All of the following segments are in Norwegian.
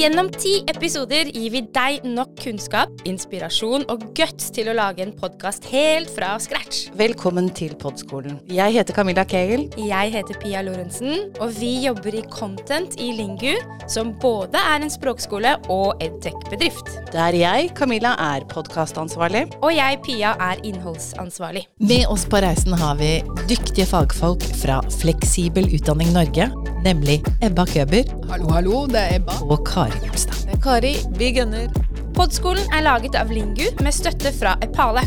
Gjennom ti episoder gir vi deg nok kunnskap, inspirasjon og guts til å lage en podkast helt fra scratch. Velkommen til Podskolen. Jeg heter Camilla Kegel. Jeg heter Pia Lorentzen, og vi jobber i Content i Lingu, som både er en språkskole og edtech-bedrift. Der jeg, Camilla, er podkastansvarlig. Og jeg, Pia, er innholdsansvarlig. Med oss på reisen har vi dyktige fagfolk fra Fleksibel utdanning Norge, nemlig Ebba Køber Hallo, hallo, det er Ebba. og Kari Gulstad. Er Kari, vi gunner. Podskolen er laget av Lingu med støtte fra Epale.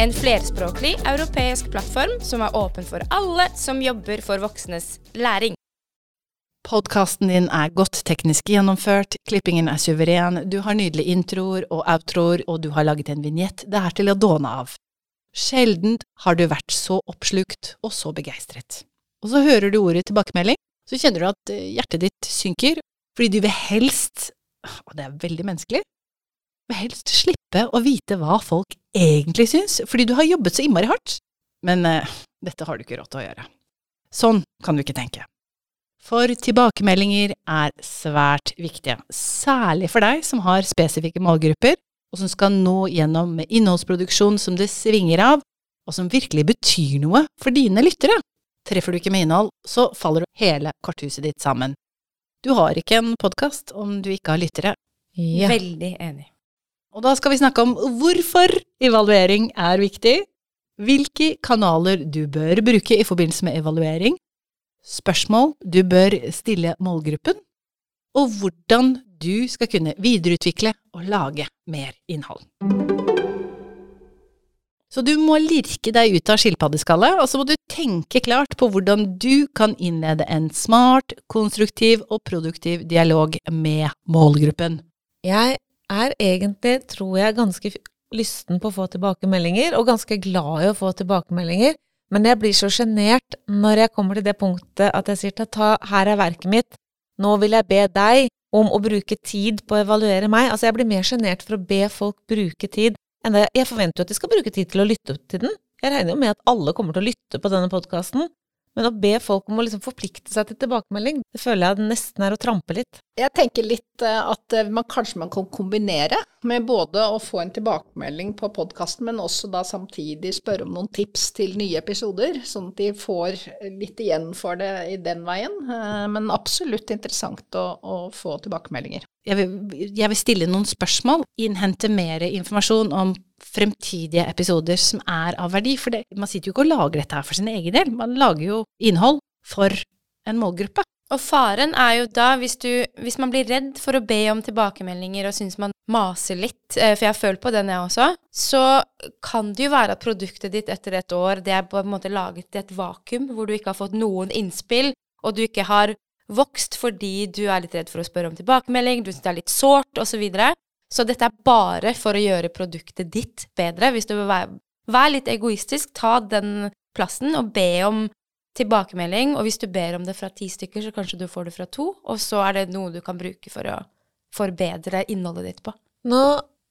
En flerspråklig europeisk plattform som er åpen for alle som jobber for voksnes læring. Podkasten din er godt teknisk gjennomført, klippingen er suveren, du har nydelige introer og outroer, og du har laget en vignett det er til å dåne av. Sjelden har du vært så oppslukt og så begeistret. Og så hører du ordet tilbakemelding, så kjenner du at eh, hjertet ditt synker, fordi du vil helst, og det er veldig menneskelig, vil helst slippe å vite hva folk egentlig syns, fordi du har jobbet så innmari hardt. Men eh, dette har du ikke råd til å gjøre. Sånn kan du ikke tenke. For tilbakemeldinger er svært viktige, særlig for deg som har spesifikke målgrupper, og som skal nå gjennom innholdsproduksjon som det svinger av, og som virkelig betyr noe for dine lyttere. Treffer du ikke med innhold, så faller hele korthuset ditt sammen. Du har ikke en podkast om du ikke har lyttere, Ja. Veldig enig. og da skal vi snakke om hvorfor evaluering er viktig, hvilke kanaler du bør bruke i forbindelse med evaluering, spørsmål du bør stille målgruppen, og hvordan du skal kunne videreutvikle og lage mer innhold. Så du må lirke deg ut av skilpaddeskallet, og så må du tenke klart på hvordan du kan innlede en smart, konstruktiv og produktiv dialog med målgruppen. Jeg er egentlig, tror jeg, ganske lysten på å få tilbakemeldinger, og ganske glad i å få tilbakemeldinger, men jeg blir så sjenert når jeg kommer til det punktet at jeg sier ta, her er verket mitt, nå vil jeg be deg om å bruke tid på å evaluere meg. Altså, jeg blir mer sjenert for å be folk bruke tid Jeg forventer jo at de skal bruke tid til å lytte til den. Jeg regner jo med at alle kommer til å lytte på denne podkasten, men å be folk om å liksom forplikte seg til tilbakemelding, det føler jeg nesten er å trampe litt. Jeg tenker litt eh, at eh, man kanskje man kan kombinere med både å få en tilbakemelding på podkasten, men også da samtidig spørre om noen tips til nye episoder, sånn at de får litt igjen for det i den veien. Eh, Men absolutt interessant å, å få tilbakemeldinger. Jeg vil, jeg vil stille noen spørsmål, innhente mer informasjon om fremtidige episoder som er av verdi. For det, man sitter jo ikke og lager dette her for sin egen del, man lager jo innhold for en målgruppe. Og faren er jo da, hvis, du, hvis man blir redd for å be om tilbakemeldinger og syns man maser litt, eh, for jeg har følt på den jeg også, så kan det jo være at produktet ditt etter et år, det er på en måte laget i et vakuum, hvor du ikke har fått noen innspill, og du ikke har vokst fordi du er litt redd for å spørre om tilbakemelding, du syns det er litt sårt, osv. Så, videre. så dette er bare for å gjøre produktet ditt bedre. Hvis du vil være, vær litt egoistisk, ta den plassen og be om tilbakemelding, og hvis du ber om det fra ti stykker, så kanskje du får det fra to, og så er det noe du kan bruke for å forbedre innholdet ditt på. Nå,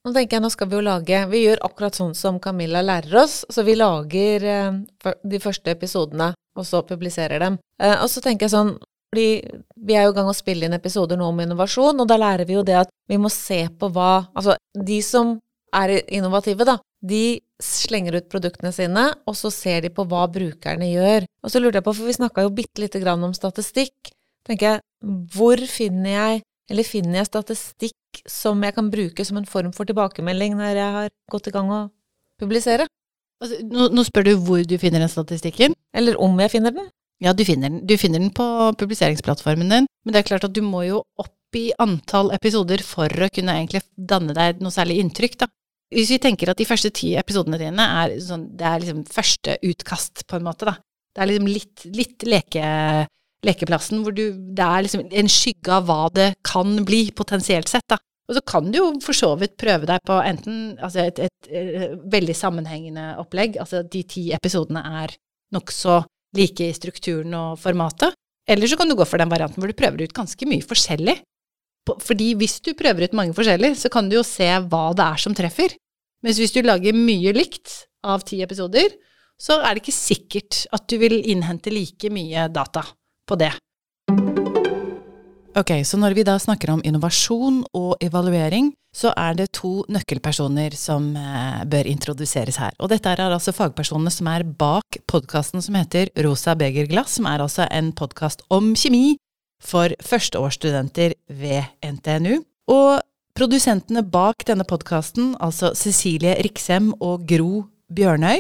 nå tenker jeg, nå skal vi jo lage Vi gjør akkurat sånn som Camilla lærer oss, så vi lager eh, de første episodene, og så publiserer dem. Eh, og så tenker jeg sånn fordi vi er jo i gang å spille inn episoder nå om innovasjon, og da lærer vi jo det at vi må se på hva Altså, de som er innovative, da, de slenger ut produktene sine, og så ser de på hva brukerne gjør. Og så lurte jeg på, for vi snakka jo bitte lite grann om statistikk, tenker jeg, hvor finner jeg eller finner jeg statistikk som jeg kan bruke som en form for tilbakemelding når jeg har gått i gang å publisere? Altså, nå, nå spør du hvor du finner den statistikken. Eller om jeg finner den? Ja, du finner den. Du finner den på publiseringsplattformen din, men det er klart at du må jo opp i antall episoder for å kunne egentlig danne deg noe særlig inntrykk, da. Hvis vi tenker at de første ti episodene dine er sånn, det er liksom første utkast, på en måte, da. Det er liksom litt, litt leke, lekeplassen hvor du, det er liksom en skygge av hva det kan bli, potensielt sett, da. Og så kan du jo for så vidt prøve deg på enten altså et, et, et, veldig sammenhengende opplegg, altså de ti episodene er nokså like i strukturen og formatet. Eller så kan du gå for den varianten hvor du prøver ut ganske mye forskjellig. Fordi hvis du prøver ut mange forskjellig, så kan du jo se hva det er som treffer. Mens hvis du lager mye likt av ti episoder, så er det ikke sikkert at du vil innhente like mye data på det. Ok, så når vi da snakker om innovasjon og evaluering, så er det to nøkkelpersoner som eh, bør introduseres her. Og dette er altså fagpersonene som er bak podkasten som heter Rosa begerglass, som er altså en podkast om kjemi for førsteårsstudenter ved NTNU. Og produsentene bak denne podkasten, altså Cecilie Riksem og Gro Bjørnøy,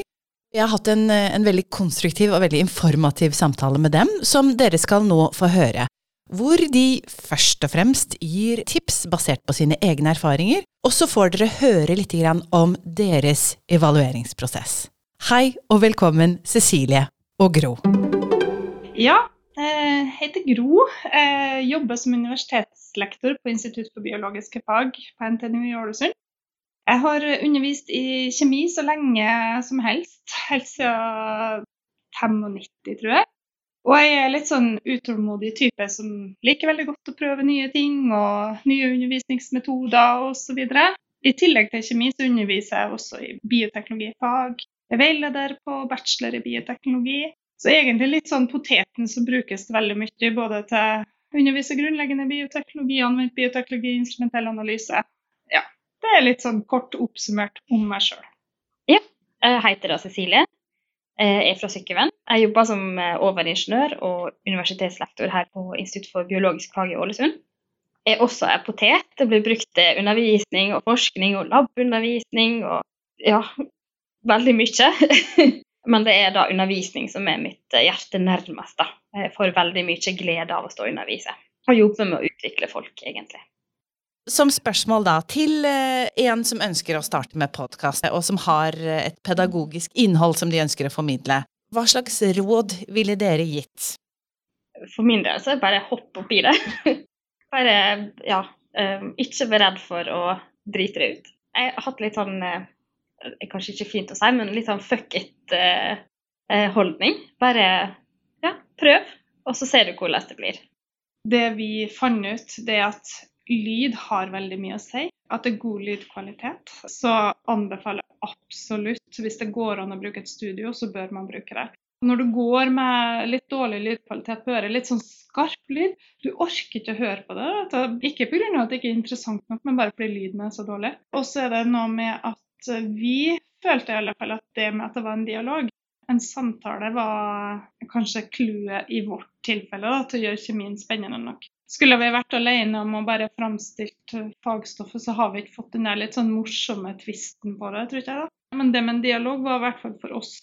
jeg har hatt en, en veldig konstruktiv og veldig informativ samtale med dem, som dere skal nå få høre hvor de først og fremst gir tips basert på sine egne erfaringer, og så får dere høre litt om deres evalueringsprosess. Hei og velkommen, Cecilie og Gro. Ja, jeg heter Gro. Jeg jobber som universitetslektor på Institutt for biologiske fag på NTNU i Ålesund. Jeg har undervist i kjemi så lenge som helst, helt siden 95, tror jeg. Og jeg er litt sånn utålmodig type som liker veldig godt å prøve nye ting og nye undervisningsmetoder osv. I tillegg til kjemi så underviser jeg også i bioteknologifag. Jeg er veileder på bachelor i bioteknologi. Så egentlig litt sånn poteten som brukes veldig mye både til å undervise grunnleggende bioteknologi, anvendt bioteknologi, instrumentell analyse. Ja, det er litt sånn kort oppsummert om meg sjøl. Ja, jeg heter da Cecilie. Jeg er fra Sykkylven. Jeg jobber som eh, overingeniør og universitetslektor her på Institutt for biologisk fag i Ålesund. Jeg er også er potet. Det blir brukt til undervisning og forskning og labundervisning og ja, veldig mye. Men det er da undervisning som er mitt eh, hjerte nærmest. da. Jeg får veldig mye glede av å stå og undervise. Og jobbe med å utvikle folk, egentlig. Som spørsmål da, til eh, en som ønsker å starte med podkast, og som har eh, et pedagogisk innhold som de ønsker å formidle, hva slags råd ville dere gitt? For min del så er det bare hopp oppi det. bare, ja, eh, ikke vær redd for å drite det ut. Jeg har hatt litt sånn, kanskje ikke fint å si, men litt sånn fuck it-holdning. Bare, ja, prøv, og så ser du hvordan det blir. Det vi fant ut, det er at lyd har veldig mye å si. At det er god lydkvalitet. Så anbefaler jeg absolutt, hvis det går an å bruke et studio, så bør man bruke det. Når du går med litt dårlig lydkvalitet på øret, litt sånn skarp lyd, du orker ikke å høre på det. Ikke pga. at det ikke er interessant nok, men bare fordi lyden er så dårlig. Og så er det noe med at vi følte i alle fall at det med at det var en dialog, en samtale, var kanskje clouet i vårt tilfelle da, til å gjøre kjemien spennende nok. Skulle vi vært alene om å bare framstilt fagstoffet, så har vi ikke fått den der litt sånn morsomme tvisten på det, tror jeg. da. Men det med en dialog var i hvert fall for oss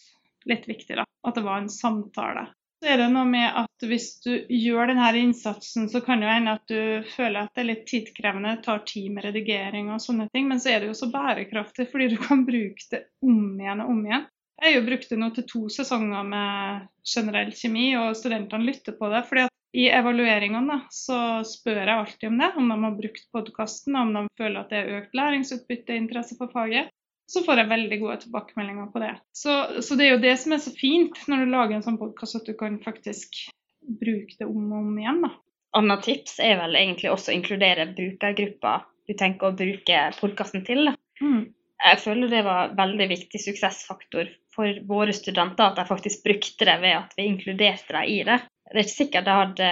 litt viktig, da. At det var en samtale. Så er det noe med at hvis du gjør denne innsatsen, så kan det hende at du føler at det er litt tidkrevende, tar tid med redigering og sånne ting, men så er det jo så bærekraftig fordi du kan bruke det om igjen og om igjen. Jeg har jo brukt det nå til to sesonger med generell kjemi, og studentene lytter på det. fordi at i evalueringene så spør jeg alltid om det, om de har brukt podkasten, om de føler at det er økt læringsutbytte, interesse for faget. Så får jeg veldig gode tilbakemeldinger på det. Så, så det er jo det som er så fint når du lager en sånn podkast, at du kan faktisk bruke det om og om igjen. da. Annet tips er vel egentlig også å inkludere brukergrupper du tenker å bruke podkasten til. Mm. Jeg føler det var en veldig viktig suksessfaktor for våre studenter at de faktisk brukte det ved at vi inkluderte dem i det det er ikke sikkert jeg hadde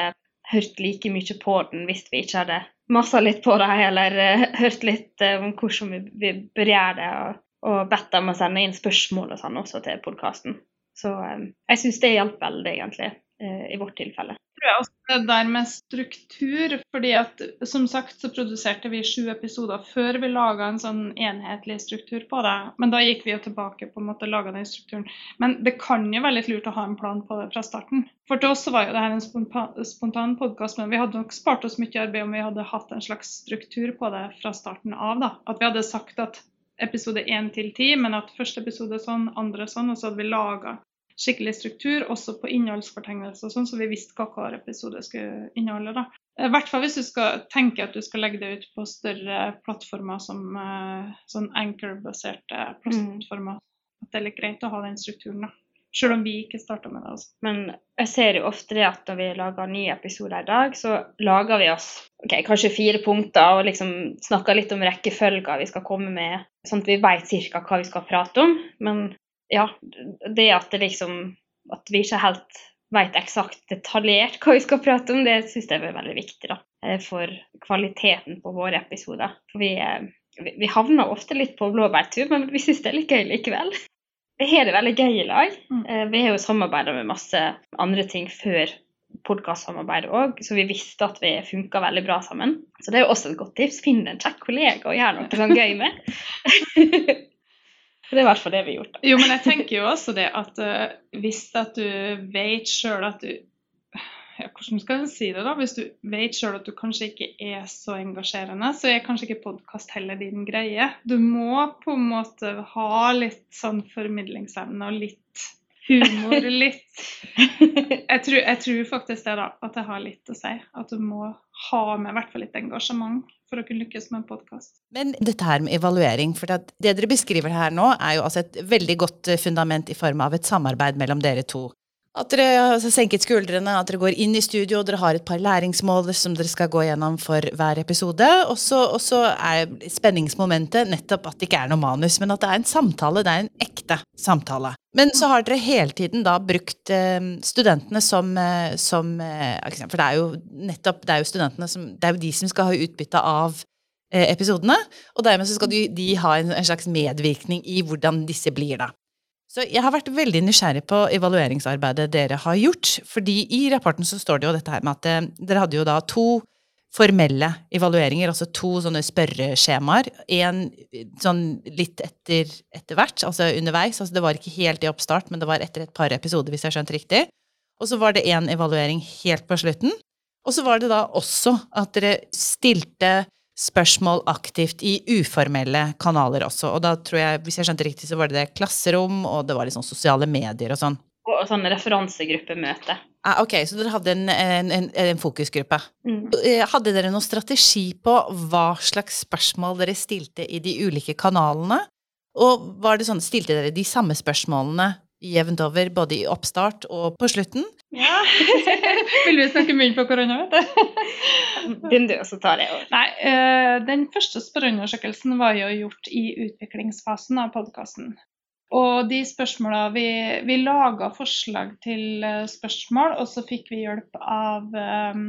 hørt like mye på den hvis vi ikke hadde massa litt på dem, eller uh, hørt litt uh, om hvordan vi, vi bør gjøre det, og, og bedt dem å sende inn spørsmål og sånn også til podkasten. Så um, jeg syns det hjalp veldig, egentlig, i vårt tilfelle tror jeg også det der med struktur. fordi at som sagt så produserte vi sju episoder før vi laga en sånn enhetlig struktur på det. Men da gikk vi jo tilbake på en måte og laga den strukturen. Men det kan jo være litt lurt å ha en plan på det fra starten. For til oss så var jo det her en spontan, podkast, men vi hadde nok spart oss mye arbeid om vi hadde hatt en slags struktur på det fra starten av. da. At vi hadde sagt at episode 1 til ti, men at første episode sånn, andre sånn, og så hadde vi laga skikkelig struktur, også på innholdsfortegnelser, sånn, så vi visste hva hver episode skulle inneholde. da. I hvert fall hvis du skal tenke at du skal legge det ut på større plattformer som uh, sånn anchor-baserte plattformer. Mm. At det er litt greit å ha den strukturen, da. Selv om vi ikke starta med det. Altså. Men jeg ser jo ofte det at når vi lager nye episoder i dag, så lager vi oss okay, kanskje fire punkter og liksom snakker litt om rekkefølger vi skal komme med, sånn at vi vet ca. hva vi skal prate om. Men ja, det at det liksom At vi ikke helt vet eksakt detaljert hva vi skal prate om, det syns jeg er veldig viktig. da. eh, for kvaliteten på våre episoder. For vi, eh, vi havner ofte litt på blåbærtur, men vi syns det er litt gøy likevel. Vi har det veldig gøy i lag. Mm. Eh, Vi har jo samarbeida med masse andre ting før podkastsamarbeidet òg, så vi visste at vi funka veldig bra sammen. Så det er jo også et godt tips. Finn en kjekk kollega og gjør noe sånn gøy med. det er i hvert fall det vi har gjort. da. Jo, men jeg tenker jo også det at uh, hvis at du vet sjøl at du ja, Hvordan skal jeg si det, da? Hvis du vet sjøl at du kanskje ikke er så engasjerende, så er kanskje ikke podkast heller din greie. Du må på en måte ha litt sånn formidlingsevne og litt humor, litt jeg tror, jeg tror faktisk det, da. At det har litt å si. At du må ha med i hvert fall litt engasjement for å kunne lykkes med en podkast. Men dette her med evaluering, for det, det dere beskriver her nå, er jo altså et veldig godt eh, fundament i form av et samarbeid mellom dere to. At dere har senket skuldrene, at dere går inn i studio, dere har et par læringsmål som dere skal gå gjennom for hver episode. Og så er spenningsmomentet nettopp at det ikke er noe manus, men at det er en samtale. Det er en ekte samtale. Men så har dere hele tiden da brukt eh, studentene som, eh, som eh, For det er jo nettopp det er jo studentene som Det er jo de som skal ha utbytte av episodene. Og dermed så skal de, de ha en, en slags medvirkning i hvordan disse blir, da. Så jeg har vært veldig nysgjerrig på evalueringsarbeidet dere har gjort. fordi i rapporten så står det jo dette her med at eh, dere hadde jo da to formelle evalueringer, altså to sånne spørreskjemaer. En sånn litt etter, etter hvert, altså underveis. altså Det var ikke helt i oppstart, men det var etter et par episoder, hvis jeg har skjønt riktig. Og så var det en evaluering helt på slutten. Og så var det da også at dere stilte spørsmål aktivt i uformelle kanaler også. Og da tror jeg, hvis jeg skjønte riktig, så var det det klasserom, og det var liksom sosiale medier og sånn. Og sånn referansegruppemøte. Ah, ok, så dere hadde en, en, en, en fokusgruppe. Mm. Eh, Hadde dere noen strategi på hva slags spørsmål dere stilte i de ulike kanalene? Og var det sånn, stilte dere de samme spørsmålene jevnt over, både i oppstart og på slutten? Ja. Vil vi snakke mye på korona, vet du? den du, også tar det over. Nei, eh, den første spørreundersøkelsen var jo gjort i utviklingsfasen av podkasten. Og de spørsmåla Vi, vi laga forslag til eh, spørsmål, og så fikk vi hjelp av um,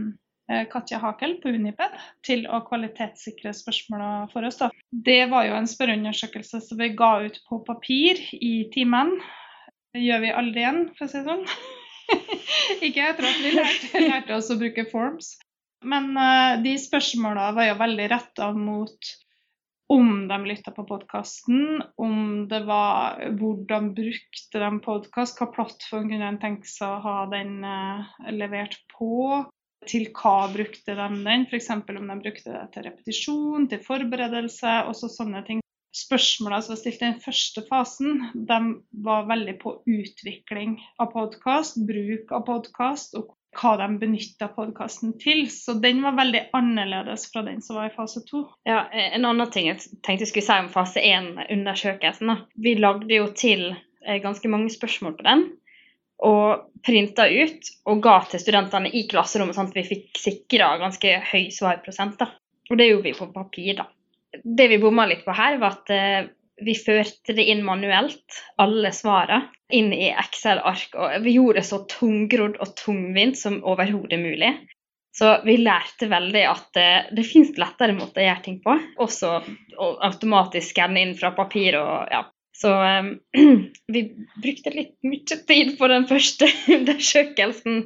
Katja Hakel på Uniped til å kvalitetssikre spørsmåla for oss. Da. Det var jo en spørreundersøkelse som vi ga ut på papir i timen. Det gjør vi aldri igjen, for å si det sånn. Ikke etter at vi lærte, lærte oss å bruke forms. Men uh, de spørsmåla var jo veldig retta mot om de lytta på podkasten, om det var hvordan brukte de podkast, hva plattform kunne en tenke seg å ha den uh, levert på, til hva brukte de den, f.eks. om de brukte det til repetisjon, til forberedelse, også sånne ting. Spørsmåla som var stilt i den første fasen, de var veldig på utvikling av podkast, bruk av podkast og hva de benytta podkasten til. Så den var veldig annerledes fra den som var i fase to. Ja, En annen ting jeg tenkte jeg skulle si om fase 1-undersøkelsen. Vi lagde jo til eh, ganske mange spørsmål på den. Og printa ut og ga til studentene i klasserommet, sånn at vi fikk sikra ganske høy svarprosent. da. Og det gjorde vi på papir, da. Det vi bomma litt på her, var at eh, vi førte det inn manuelt, alle svarene, inn i Excel-ark. Og vi gjorde det så tungrodd og tungvint som overhodet mulig. Så vi lærte veldig at det, det fins lettere måter å gjøre ting på. Også å automatisk skanne inn fra papir og ja. Så um, vi brukte litt mye tid på den første undersøkelsen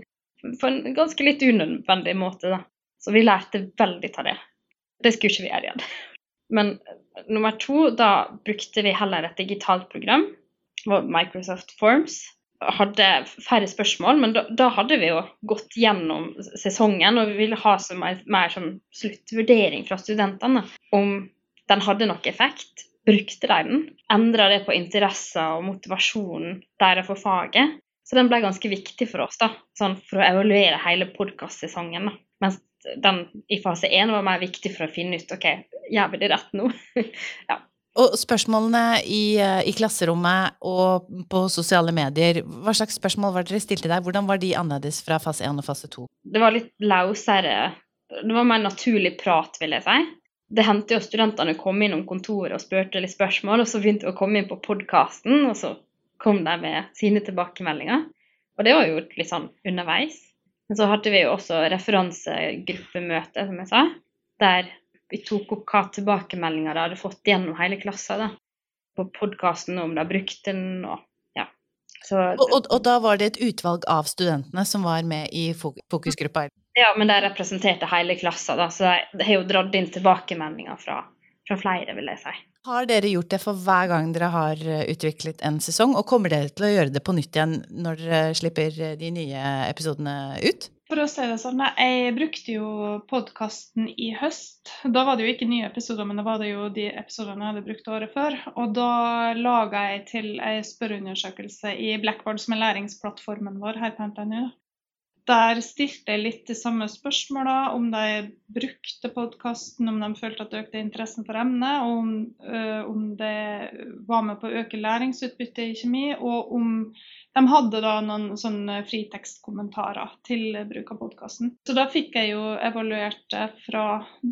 på en ganske litt unødvendig måte, da. Så vi lærte veldig av det. Det skulle ikke vi gjøre igjen. Men nummer to, da brukte vi heller et digitalt program, Microsoft Forms. Hadde færre spørsmål, men da, da hadde vi jo gått gjennom sesongen og vi ville ha så mer, mer som sluttvurdering fra studentene om den hadde nok effekt. Brukte de den? Endra det på interesser og motivasjonen deres for faget? Så den ble ganske viktig for oss, da, sånn for å evaluere hele podkastsesongen. Mens den i fase én var mer viktig for å finne ut ok, gjør vi det rett nå? ja. Og spørsmålene i, eh, i klasserommet og på sosiale medier, hva slags spørsmål var dere stilte der? Hvordan var de annerledes fra fase 1 og fase 2? Det var litt lausere. Det var mer naturlig prat, vil jeg si. Det hendte jo studentene kom innom kontoret og spurte litt spørsmål, og så begynte de å komme inn på podkasten, og så kom de med sine tilbakemeldinger. Og det var jo litt sånn underveis. Men så hadde vi jo også referansegruppemøte, som jeg sa, der vi tok opp hva tilbakemeldinger de hadde fått gjennom hele klassa da, på podkasten, om de brukte den og ja. Så, og, og, og, da var det et utvalg av studentene som var med i fokusgruppa? Ja, men de representerte hele klassa, da, så de har jo dratt inn tilbakemeldinger fra, fra flere, vil jeg si. Har dere gjort det for hver gang dere har eh, utviklet en sesong, og kommer dere til å gjøre det på nytt igjen når dere slipper eh, de nye episodene ut? For å si det sånn, Jeg brukte jo podkasten i høst. Da var det jo ikke nye episoder, men da var det jo de episodene jeg hadde brukt året før. Og da laga jeg til ei spørreundersøkelse i Blackboard, som er læringsplattformen vår her på NTNU. Der stilte jeg litt de samme spørsmåla, om de brukte podkasten, om de følte at det økte interessen for emnet, og om, øh, om det var med på å øke læringsutbyttet i kjemi, og om de hadde da noen sånne fritekstkommentarer til bruk av podkasten. Så da fikk jeg jo evaluert det fra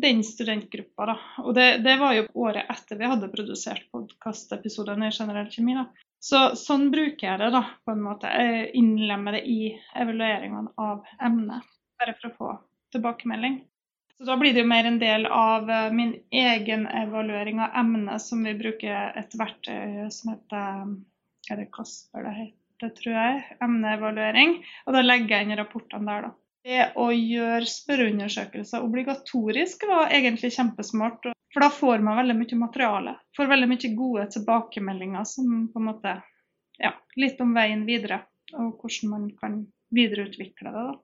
den studentgruppa, da. Og det, det var jo året etter vi hadde produsert podkastepisodene i generell kjemi, da. Så sånn bruker jeg det, da, på en måte. Jeg innlemmer det i evalueringene av emnet, bare for å få tilbakemelding. Så da blir det jo mer en del av eh, min egen evaluering av emnet, som vi bruker et verktøy som heter Er det Kasper det heter? tror jeg, emneevaluering. Og da legger jeg inn rapportene der, da. Det å gjøre spørreundersøkelser obligatorisk var egentlig kjempesmart. For da får man veldig mye materiale. Får veldig mye gode tilbakemeldinger som på en måte Ja, litt om veien videre. Og hvordan man kan videreutvikle det, da.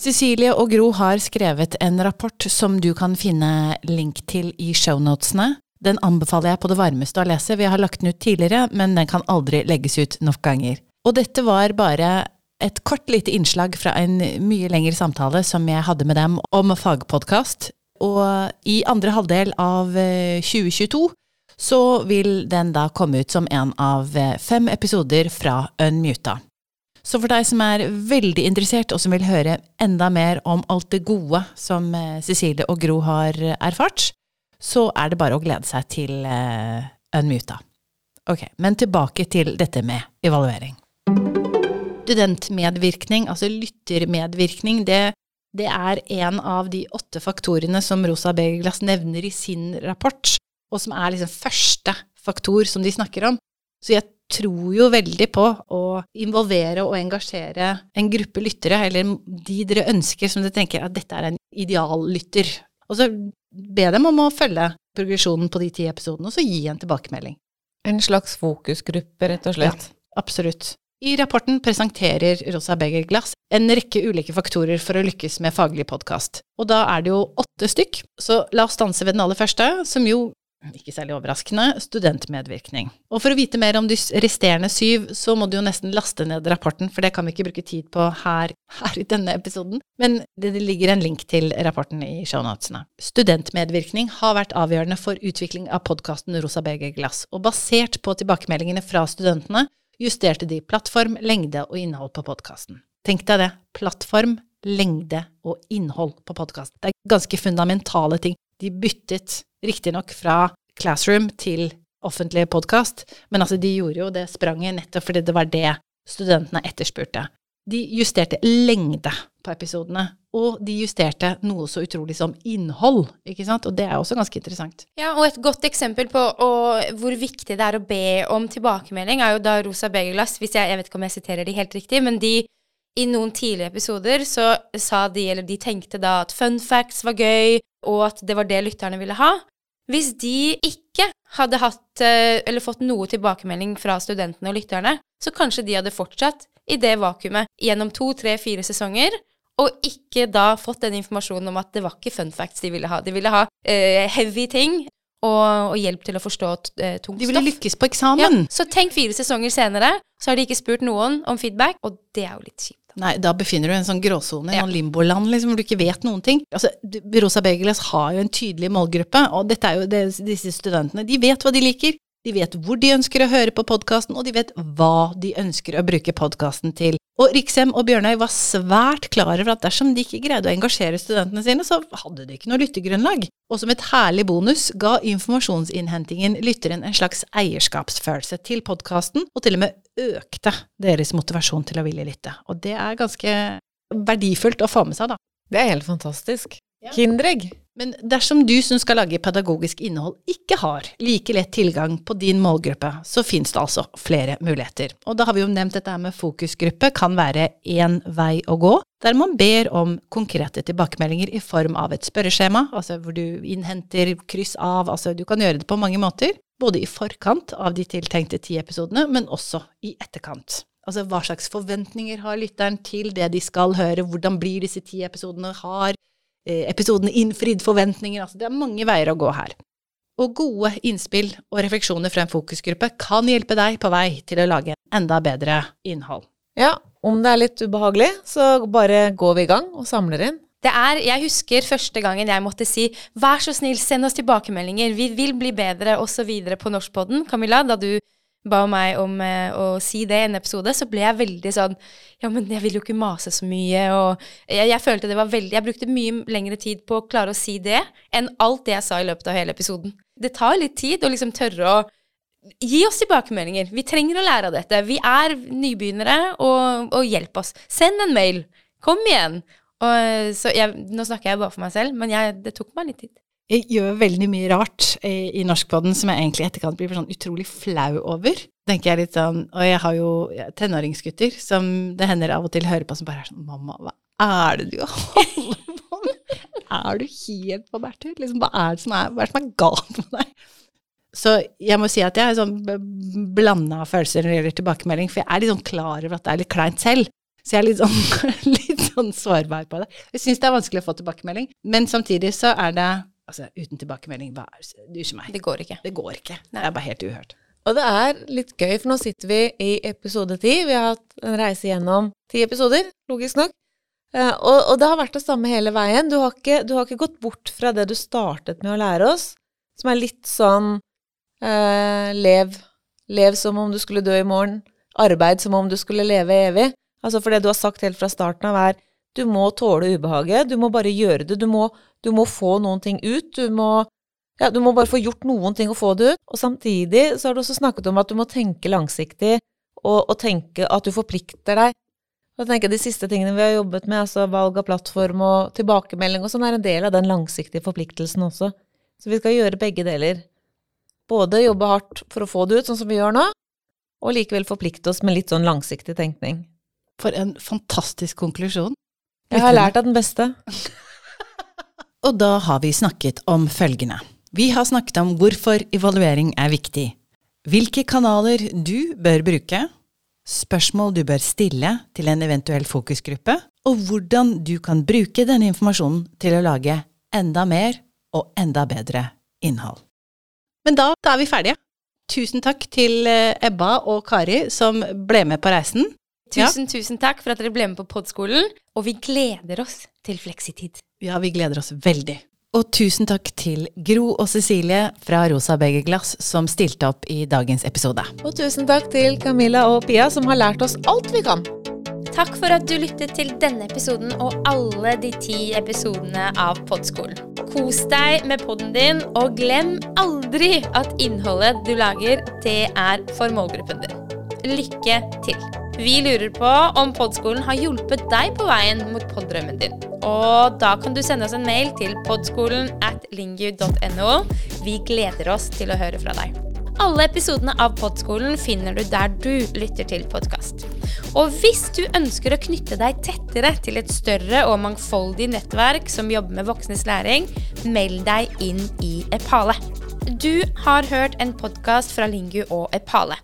Cecilie og Gro har skrevet en rapport som du kan finne link til i shownotene. Den anbefaler jeg på det varmeste å lese, vi har lagt den ut tidligere, men den kan aldri legges ut nok ganger. Og dette var bare et kort lite innslag fra en mye lengre samtale som jeg hadde med dem om fagpodkast. Og i andre halvdel av 2022 eh, så vil den da komme ut som en av eh, fem episoder fra Unmuta. Så for deg som er veldig interessert, og som vil høre enda mer om alt det gode som eh, Cecilie og Gro har erfart, så er det bare å glede seg til Unmuta. Ok, men tilbake til dette med evaluering. Studentmedvirkning, altså lyttermedvirkning, det, det er en av de åtte faktorene som Rosa Begerglass nevner i sin rapport, og som er liksom første faktor som de snakker om. Så jeg tror jo veldig på å involvere og engasjere en gruppe lyttere, eller de dere ønsker som dere tenker at dette er en ideallytter. Og så be dem om å følge progresjonen på de ti episodene, og så gi en tilbakemelding. En slags fokusgruppe, rett og slett? Ja, absolutt. I rapporten presenterer Rosa Beger Glass en rekke ulike faktorer for å lykkes med faglig podkast. Og da er det jo åtte stykk, så la oss stanse ved den aller første, som jo ikke særlig overraskende, studentmedvirkning. Og for å vite mer om de resterende syv, så må du jo nesten laste ned rapporten, for det kan vi ikke bruke tid på her, her i denne episoden. Men det ligger en link til rapporten i shownotene. Studentmedvirkning har vært avgjørende for utvikling av podkasten Rosa Beger Glass, og basert på tilbakemeldingene fra studentene justerte de plattform, lengde og innhold på podkasten. Tenk deg det. Plattform, lengde og innhold på podkasten. Det er ganske fundamentale ting. De byttet riktignok fra Classroom til offentlig podkast, men altså de gjorde jo det spranget nettopp fordi det var det studentene etterspurte. De justerte lengde på episodene, og de justerte noe så utrolig som innhold, ikke sant, og det er også ganske interessant. Ja, og et godt eksempel på og, hvor viktig det er å be om tilbakemelding, er jo da Rosa Begerglass, hvis jeg, jeg vet ikke om jeg siterer de helt riktig, men de i noen tidlige episoder så sa de, eller de tenkte da at fun facts var gøy, og at det var det lytterne ville ha. Hvis de ikke hadde hatt eh, eller fått noe tilbakemelding fra studentene og lytterne, så kanskje de hadde fortsatt i det vakuumet gjennom to, tre, fire sesonger, og ikke da fått den informasjonen om at det var ikke fun facts de ville ha. De ville ha uh, heavy ting og, og, hjelp til å forstå uh, tungt stoff. De ville lykkes på eksamen. Ja, så tenk fire sesonger senere, så har de ikke spurt noen om feedback, og det er jo litt kjipt. Nei, da befinner du deg i en sånn gråsone, i ja. en limboland, liksom, hvor du ikke vet noen ting. Altså, Rosa Begeles har jo en tydelig målgruppe, og dette er jo det, disse studentene. De vet hva de liker, de vet hvor de ønsker å høre på podkasten, og de vet hva de ønsker å bruke podkasten til. Og Rikshem og Bjørnøy var svært klar over at dersom de ikke greide å engasjere studentene sine, så hadde de ikke noe lyttegrunnlag. Og som et herlig bonus ga informasjonsinnhentingen lytteren en slags eierskapsfølelse til podkasten, og til og med økte deres motivasjon til å ville lytte. Og det er ganske verdifullt å få med seg, da. Det er helt fantastisk. Ja. Kinderegg. Men dersom du som skal lage pedagogisk innhold ikke har like lett tilgang på din målgruppe, så finnes det altså flere muligheter. Og da har vi jo nevnt dette med fokusgruppe kan være én vei å gå, der man ber om konkrete tilbakemeldinger i form av et spørreskjema, altså hvor du innhenter kryss av, altså du kan gjøre det på mange måter. Både i forkant av de tiltenkte ti episodene, men også i etterkant. Altså hva slags forventninger har lytteren til det de skal høre, hvordan blir disse ti episodene, har Eh, episodene innfridd forventninger. Altså, det er mange veier å gå her. Og gode innspill og refleksjoner fra en fokusgruppe kan hjelpe deg på vei til å lage enda bedre innhold. Ja, om det er litt ubehagelig, så bare går vi i gang og samler inn. Det er, Jeg husker første gangen jeg måtte si 'vær så snill, send oss tilbakemeldinger', 'vi vil bli bedre', osv. på Norskpodden. Camilla, da du ba meg om eh, å si det i en episode, så ble jeg veldig sånn Ja, men jeg vil jo ikke mase så mye, og jeg, jeg, følte det var veldig Jeg brukte mye lengre tid på å klare å si det enn alt det jeg sa i løpet av hele episoden. Det tar litt tid å liksom tørre å Gi oss tilbakemeldinger. Vi trenger å lære av dette. Vi er nybegynnere, og, og hjelp oss. Send en mail. Kom igjen. Og, så jeg, nå snakker jeg bare for meg selv, men jeg, det tok meg litt tid. Jeg gjør veldig mye rart i, i norskpodden som jeg egentlig i etterkant blir sånn utrolig flau over. Tenker jeg litt sånn, Og jeg har jo tenåringsgutter som det hender av og til hører på, som bare er sånn Mamma, hva er det du holder på med? Er du helt på bærtur? Liksom, hva er det som er, hva er, det som er galt med deg? Så jeg må si at jeg er sånn blanda følelser når det gjelder tilbakemelding, for jeg er litt sånn klar over at det er litt kleint selv. Så jeg er litt sånn, litt sånn sårbar på det. Jeg syns det er vanskelig å få tilbakemelding, men samtidig så er det Altså, uten tilbakemelding, hva er det? meg. Det går ikke. Det går ikke. Nei. Det er bare helt uhørt. Og det er litt gøy, for nå sitter vi i episode ti. Vi har hatt en reise gjennom ti episoder, logisk nok. Uh, og, og, det har vært det samme hele veien. Du har, ikke, du har, ikke, gått bort fra det du startet med å lære oss, som er litt sånn uh, lev, lev som om du skulle dø i morgen. Arbeid som om du skulle leve evig. Altså for det du har sagt helt fra starten av, er du må tåle ubehaget. Du må bare gjøre det. Du må, du må få noen ting ut. Du må, ja, du må bare få gjort noen ting og få det ut. Og samtidig så har du også snakket om at du må tenke langsiktig, og, og tenke at du forplikter deg. Og jeg De siste tingene vi har jobbet med, altså valg av plattform og tilbakemelding og sånn, er en del av den langsiktige forpliktelsen også. Så vi skal gjøre begge deler. Både jobbe hardt for å få det ut, sånn som vi gjør nå, og likevel forplikte oss med litt sånn langsiktig tenkning. For en fantastisk konklusjon. Jeg har lært av den beste. og da har vi snakket om følgende. Vi har snakket om hvorfor evaluering er viktig, hvilke kanaler du bør bruke, spørsmål du bør stille til en eventuell fokusgruppe, og hvordan du kan bruke denne informasjonen til å lage enda mer og enda bedre innhold. Men da, da er vi ferdige. Tusen takk til eh, Ebba og Kari som ble med på reisen. Tusen, ja. tusen takk for at dere ble med på podskolen, og vi gleder oss til fleksitid. Ja, vi gleder oss veldig. Og tusen takk til Gro og Cecilie fra Rosa Begerglass som stilte opp i dagens episode. Og tusen takk til Camilla og Pia som har lært oss alt vi kan. Takk for at du lyttet til denne episoden og alle de ti episodene av Podskolen. Kos deg med podden din, og glem aldri at innholdet du lager, det er for målgruppen din. Lykke til! Vi lurer på om Podskolen har hjulpet deg på veien mot poddrømmen din. Og da kan du sende oss en mail til podskolen at lingu.no. Vi gleder oss til å høre fra deg. Alle episodene av Podskolen finner du der du lytter til podkast. Og hvis du ønsker å knytte deg tettere til et større og mangfoldig nettverk som jobber med voksnes læring, meld deg inn i Epale. Du har hørt en podkast fra Lingu og Epale.